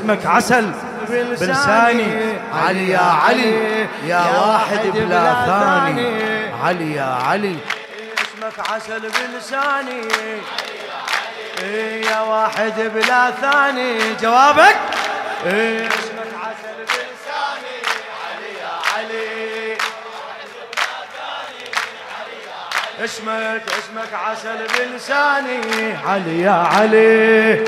اسمك عسل. بلساني. علي يا علي. يا واحد بلا ثاني. علي يا علي. اسمك عسل بلساني. يا واحد بلا ثاني. جوابك؟ اسمك عسل بلساني. علي يا علي. اسمك اسمك عسل بلساني. علي يا علي.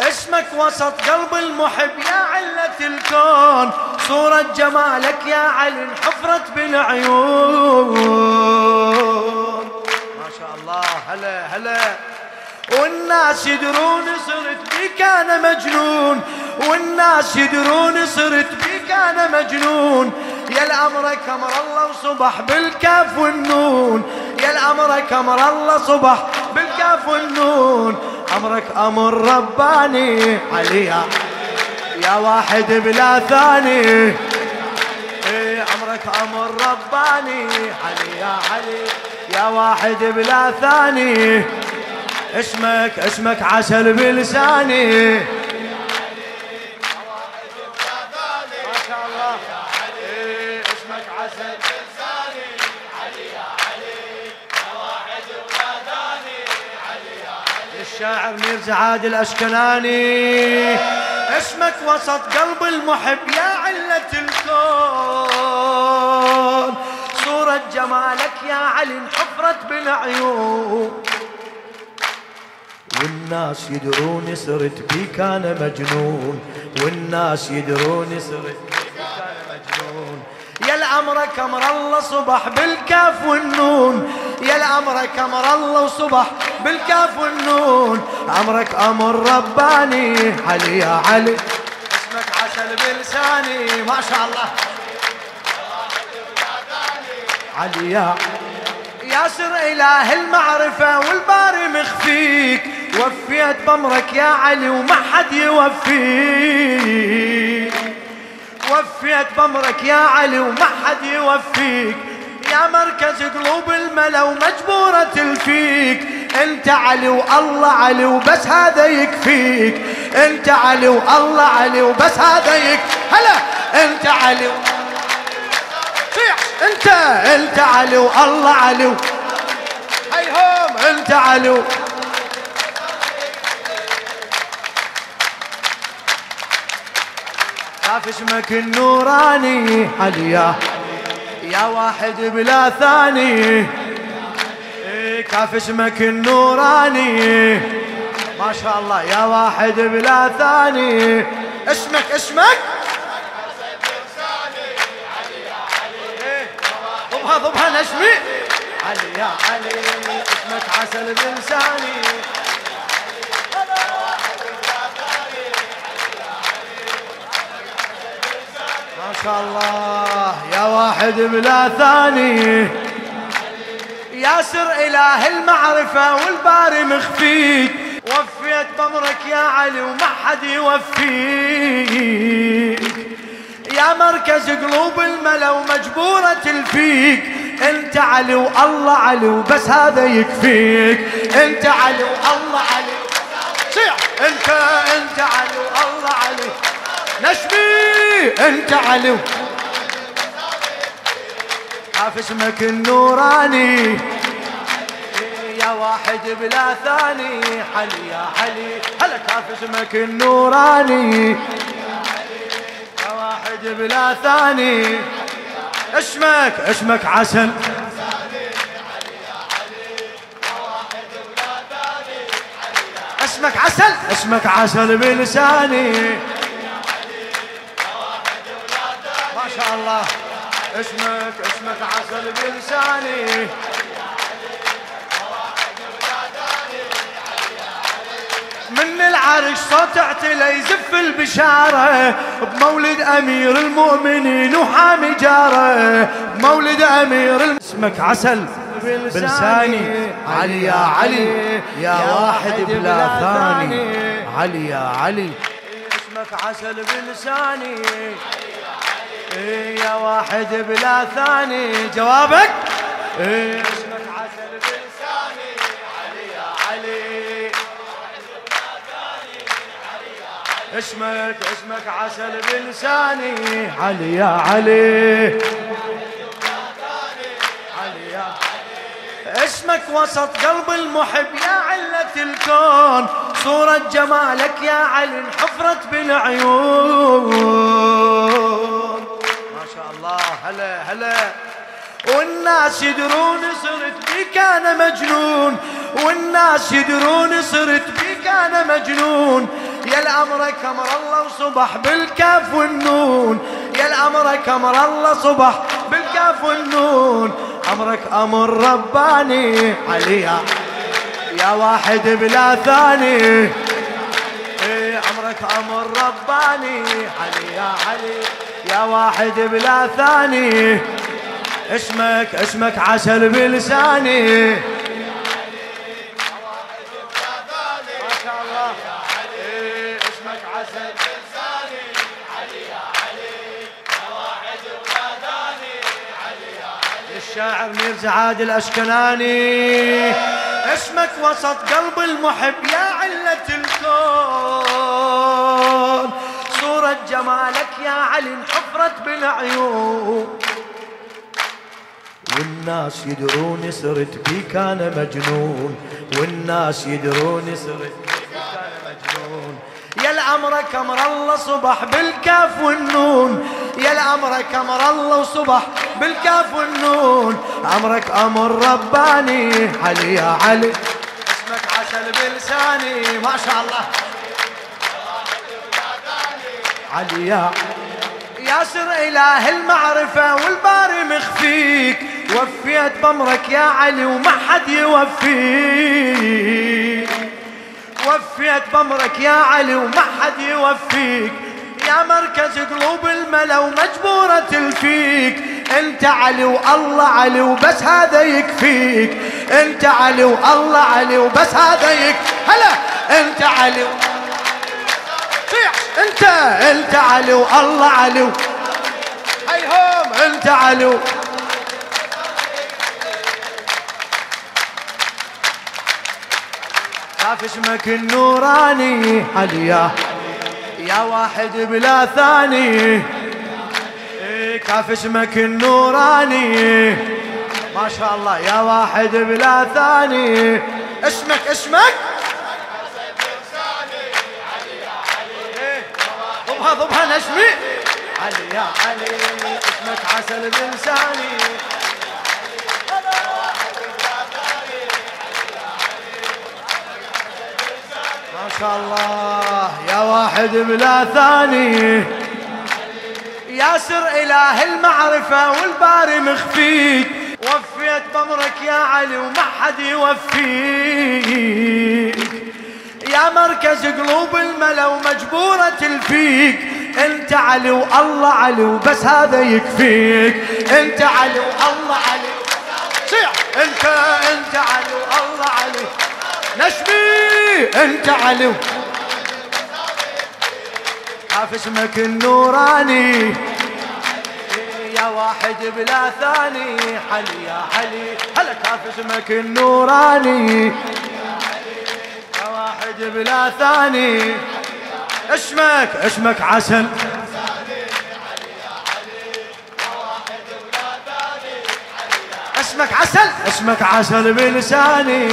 اسمك وسط قلب المحب يا علة الكون. صورة جمالك يا علي انحفرت بالعيون. ما شاء الله هلا هلا. والناس يدرون صرت بيك أنا مجنون. والناس يدرون صرت بيك أنا مجنون. يا الأمر أمر الله وصبح بالكاف والنون. يا الأمر أمر الله صبح بالكاف والنون. أمرك أمر رباني علي يا واحد بلا ثاني. إيه أمرك أمر رباني علي يا علي. يا واحد بلا ثاني. اسمك اسمك عسل بلساني. عادل الاشكناني اسمك وسط قلب المحب يا علة الكون. صورة جمالك يا علي انحفرت بالعيون. والناس يدرون صرت بيك أنا مجنون. والناس يدرون أنا مجنون. يا الأمر أمر الله صبح بالكاف والنون. يا الأمر أمر الله وصبح بالكاف والنون. امرك أمر رباني. علي يا علي. اسمك عسل بلساني. ما شاء الله. علي يا يا سر إله المعرفة والباري مخفيك. وفيت بمرك يا علي وما حد يوفيك. وفيت بمرك يا علي وما حد يوفيك. يا مركز قلوب الملا ومجبورة تلفيك. أنت علي والله علي وبس هذا يكفيك. أنت علي والله علي وبس هذا يك هلا أنت علي صيح. أنت أنت علي والله علي هيهم أنت علي شاف اسمك النوراني عليا. يا واحد بلا ثاني. كاف اسمك النوراني. ما شاء الله يا واحد بلا ثاني. اسمك اسمك؟ ضبها ضبها نشمي علي يا علي اسمك عسل بلساني ما شاء الله يا واحد بلا ثاني. يا سر إله المعرفة والباري مخفيك. وفيت بمرك يا علي وما حد يوفيك. يا مركز قلوب الملا ومجبورة تلفيك. انت علي والله علي وبس هذا يكفيك. انت علي والله علي صيح انت انت علي والله علي. نشمي انت علي عاف اسمك النوراني. يا واحد بلا ثاني حلي يا حلي. هلا كاف اسمك النوراني. يا واحد بلا ثاني. اسمك اسمك عسل. اسمك عسل اسمك عسل بلساني. ما شاء الله. اسمك اسمك عسل بلساني. من العرش صوت اعتلى يزف البشارة بمولد أمير المؤمنين وحامي جارة. بمولد أمير الم... اسمك عسل بلساني. علي يا علي يا واحد بلا ثاني. علي يا علي. اسمك عسل بلساني. يا واحد بلا ثاني جوابك؟ إيه. اسمك عسل بلساني علي يا علي اسمك اسمك عسل بلساني. علي يا علي. اسمك وسط قلب المحب يا علة الكون. صورة جمالك يا علي انحفرت بالعيون. الله هلا هلا. والناس يدرون صرت بك أنا مجنون. والناس يدرون صرت بك أنا مجنون. يا الأمر كمر الله وصبح بالكاف والنون. يا الأمر كمر الله صبح بالكاف والنون. أمرك أمر رباني علي يا واحد بلا ثاني. إيه أمرك أمر رباني علي يا علي يا واحد بلا ثاني. اسمك اسمك عسل بلساني. الشاعر ميرزا عادل الاشكناني اسمك وسط قلب المحب يا علة صورة جمالك يا علي انحفرت بالعيون. والناس يدرون صرت بيك أنا مجنون. والناس يدرون صرت بيك أنا مجنون. يا الأمر كمر الله صبح بالكاف والنون. يا الأمر كمر الله وصبح بالكاف والنون. أمرك أمر رباني علي يا علي. اسمك عسل بلساني ما شاء الله. علي يا ياسر إله المعرفة والباري مخفيك. وفيت بمرك يا علي وما حد يوفيك. وفيت بمرك يا علي وما حد يوفيك. يا مركز قلوب الملا ومجبورة تلفيك. أنت علي والله علي وبس هذا يكفيك. أنت علي والله علي وبس هذا يك هلا! أنت علي. انت انت علي والله علي. هيهم انت علي. شاف اسمك النوراني عليا. يا واحد بلا ثاني. كاف اسمك النوراني. ما شاء الله يا واحد بلا ثاني. اسمك اسمك إيه، ضبها ضبها نشمي علي يا علي اسمك عسل بلساني. ما شاء الله يا واحد بلا ثاني. ياسر إله المعرفة والباري مخفيك. وفيت بمرك يا علي وما حد يوفيك. يا مركز قلوب الملا ومجبورة تلفيك انت علي والله علي وبس هذا يكفيك. انت علي والله علي صيح. انت انت علي والله علي. نشمي. انت علي عاف اسمك النوراني. يا واحد بلا ثاني. حلي يا حلي. هلا كاف اسمك النوراني. واحد بلا ثاني. اسمك اسمك عسل. اسمك عسل اسمك عسل بلساني.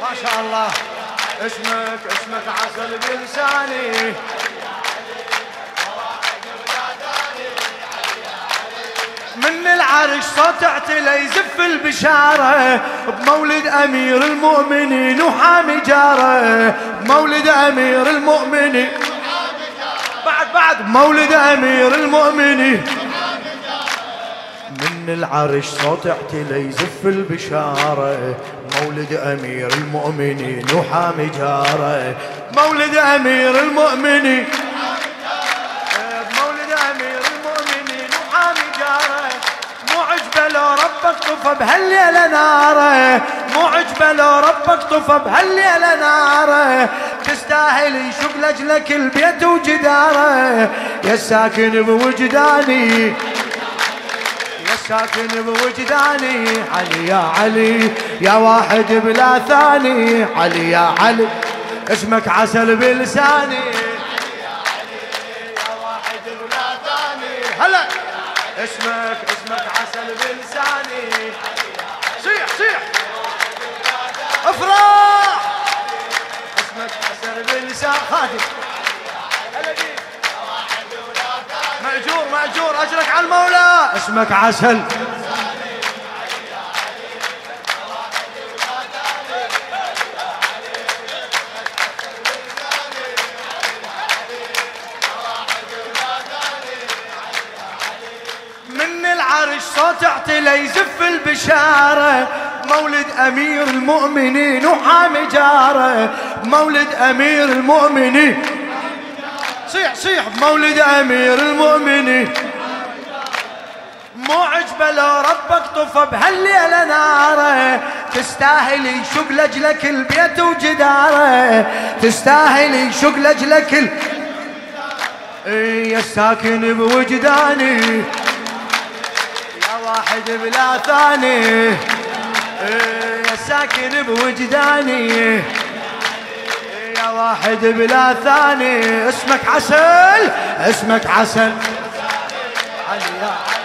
ما شاء الله. اسمك اسمك عسل بلساني. من العرش صوت اعتلى يزف البشارة. بمولد أمير المؤمنين وحامي جارة. بمولد أمير المؤمنين. بعد بعد. مولد أمير المؤمنين. من العرش صوت اعتلى يزف البشارة. مولد أمير المؤمنين وحامي جارة. مولد أمير المؤمنين. بهالليلة ناره مو عجبه لو ربك طفى بهالليلة ناره تستاهل يشق لجلك البيت وجداره يا ساكن بوجداني يا ساكن بوجداني علي يا علي يا واحد بلا ثاني علي يا علي اسمك عسل بلساني يا واحد ولا ثاني هلا. اسمك اسمك عسل بلساني أجرك على المولى. اسمك عسل. من العرش صوت اعتلى يزف البشارة. مولد أمير المؤمنين وحامي جارة. مولد أمير المؤمنين. صيح صيح. مولد أمير المؤمنين. مو عجبة لو ربك طفى بهالليلة ناره. تستاهل يشق لجلك البيت وجداره. تستاهل يشق لجلك ال... إيه يا ساكن بوجداني. يا واحد بلا ثاني. إيه يا ساكن بوجداني. إيه يا واحد بلا ثاني. اسمك عسل اسمك عسل علي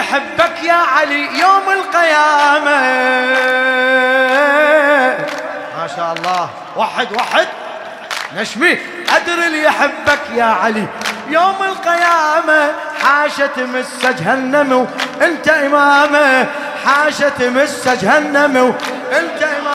يحبك يا علي يوم القيامة. ما شاء الله. وحد وحد نشمي. أدري اللي يحبك يا علي يوم القيامة. حاشة تمس جهنم وانت إمامة. حاشة تمس جهنم وانت إمامة.